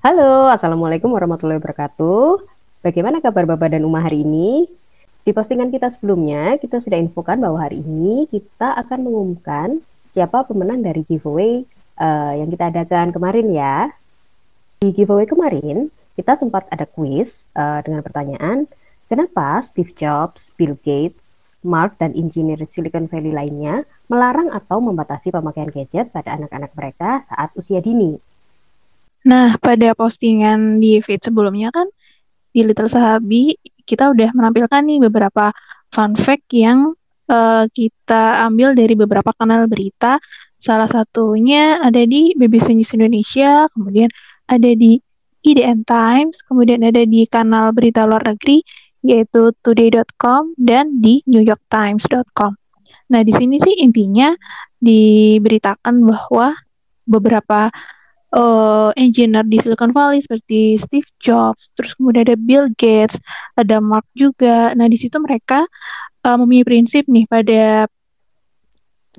Halo, Assalamualaikum warahmatullahi wabarakatuh. Bagaimana kabar Bapak dan Uma hari ini? Di postingan kita sebelumnya, kita sudah infokan bahwa hari ini kita akan mengumumkan siapa pemenang dari giveaway uh, yang kita adakan kemarin ya. Di giveaway kemarin, kita sempat ada quiz uh, dengan pertanyaan, kenapa Steve Jobs, Bill Gates, Mark, dan engineer Silicon Valley lainnya melarang atau membatasi pemakaian gadget pada anak-anak mereka saat usia dini? Nah, pada postingan di feed sebelumnya kan di Little Sahabi kita udah menampilkan nih beberapa fun fact yang uh, kita ambil dari beberapa kanal berita. Salah satunya ada di BBC News Indonesia, kemudian ada di IDN Times, kemudian ada di kanal berita luar negeri yaitu today.com dan di newyorktimes.com. Nah, di sini sih intinya diberitakan bahwa beberapa uh, engineer di Silicon Valley seperti Steve Jobs, terus kemudian ada Bill Gates, ada Mark juga. Nah, di situ mereka uh, mempunyai prinsip nih pada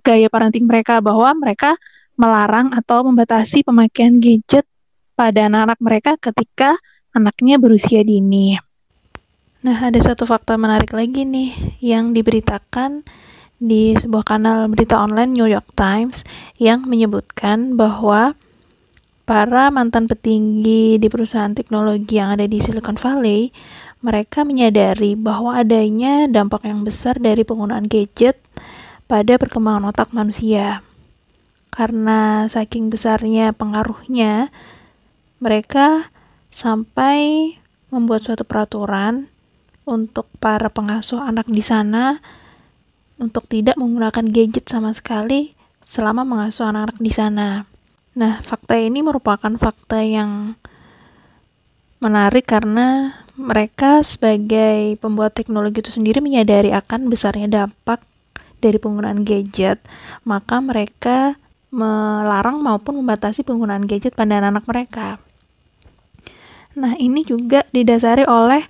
gaya parenting mereka bahwa mereka melarang atau membatasi pemakaian gadget pada anak-anak mereka ketika anaknya berusia dini. Nah, ada satu fakta menarik lagi nih yang diberitakan di sebuah kanal berita online New York Times yang menyebutkan bahwa para mantan petinggi di perusahaan teknologi yang ada di Silicon Valley, mereka menyadari bahwa adanya dampak yang besar dari penggunaan gadget pada perkembangan otak manusia. Karena saking besarnya pengaruhnya, mereka sampai membuat suatu peraturan untuk para pengasuh anak di sana untuk tidak menggunakan gadget sama sekali selama mengasuh anak-anak di sana. Nah, fakta ini merupakan fakta yang menarik karena mereka sebagai pembuat teknologi itu sendiri menyadari akan besarnya dampak dari penggunaan gadget, maka mereka melarang maupun membatasi penggunaan gadget pada anak-anak mereka. Nah, ini juga didasari oleh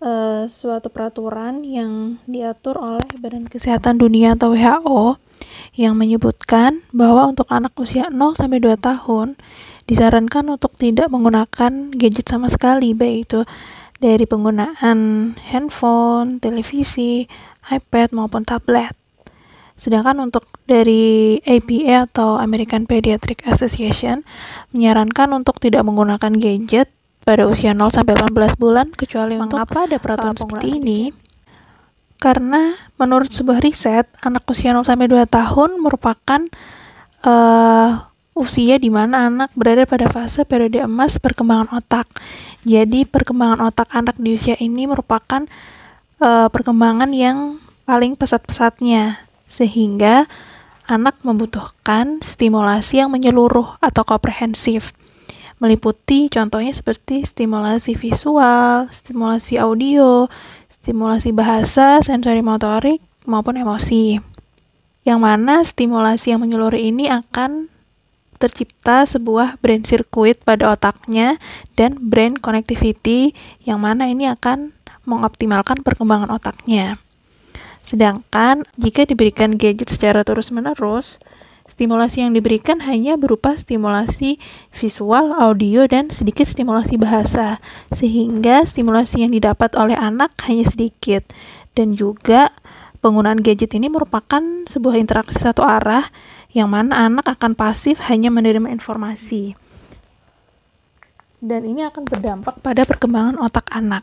uh, suatu peraturan yang diatur oleh Badan Kesehatan Dunia atau WHO yang menyebutkan bahwa untuk anak usia 0 sampai 2 tahun disarankan untuk tidak menggunakan gadget sama sekali baik itu dari penggunaan handphone, televisi, iPad maupun tablet. Sedangkan untuk dari APA atau American Pediatric Association menyarankan untuk tidak menggunakan gadget pada usia 0 sampai 18 bulan kecuali Mengapa untuk ada peraturan seperti ini? Karena menurut sebuah riset, anak usia 0 sampai 2 tahun merupakan uh, usia di mana anak berada pada fase periode emas perkembangan otak. Jadi perkembangan otak anak di usia ini merupakan uh, perkembangan yang paling pesat-pesatnya sehingga anak membutuhkan stimulasi yang menyeluruh atau komprehensif meliputi contohnya seperti stimulasi visual, stimulasi audio, stimulasi bahasa, sensori motorik, maupun emosi. Yang mana stimulasi yang menyeluruh ini akan tercipta sebuah brain circuit pada otaknya dan brain connectivity yang mana ini akan mengoptimalkan perkembangan otaknya. Sedangkan jika diberikan gadget secara terus-menerus, Stimulasi yang diberikan hanya berupa stimulasi visual, audio, dan sedikit stimulasi bahasa, sehingga stimulasi yang didapat oleh anak hanya sedikit. Dan juga penggunaan gadget ini merupakan sebuah interaksi satu arah yang mana anak akan pasif hanya menerima informasi. Dan ini akan berdampak pada perkembangan otak anak.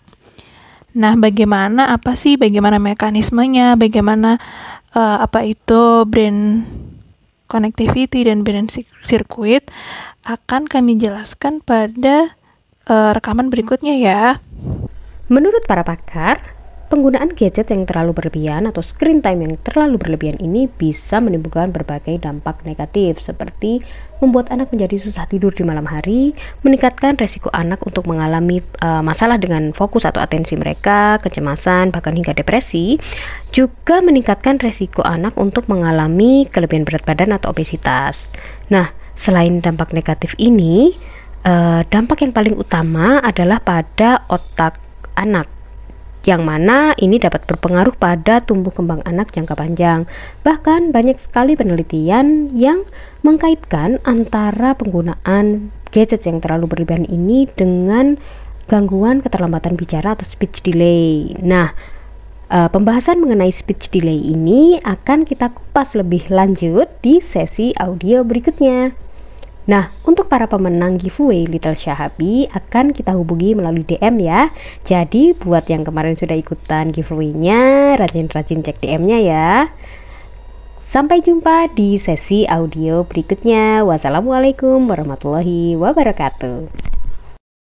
Nah, bagaimana apa sih bagaimana mekanismenya, bagaimana uh, apa itu brain connectivity dan brand circuit akan kami jelaskan pada uh, rekaman berikutnya ya. Menurut para pakar, Penggunaan gadget yang terlalu berlebihan atau screen time yang terlalu berlebihan ini bisa menimbulkan berbagai dampak negatif seperti membuat anak menjadi susah tidur di malam hari, meningkatkan resiko anak untuk mengalami uh, masalah dengan fokus atau atensi mereka, kecemasan, bahkan hingga depresi, juga meningkatkan resiko anak untuk mengalami kelebihan berat badan atau obesitas. Nah, selain dampak negatif ini, uh, dampak yang paling utama adalah pada otak anak yang mana ini dapat berpengaruh pada tumbuh kembang anak jangka panjang. Bahkan banyak sekali penelitian yang mengkaitkan antara penggunaan gadget yang terlalu berlebihan ini dengan gangguan keterlambatan bicara atau speech delay. Nah, uh, pembahasan mengenai speech delay ini akan kita kupas lebih lanjut di sesi audio berikutnya. Nah, untuk para pemenang giveaway Little Shahabi akan kita hubungi melalui DM ya. Jadi buat yang kemarin sudah ikutan giveaway-nya, rajin-rajin cek DM-nya ya. Sampai jumpa di sesi audio berikutnya. Wassalamualaikum warahmatullahi wabarakatuh.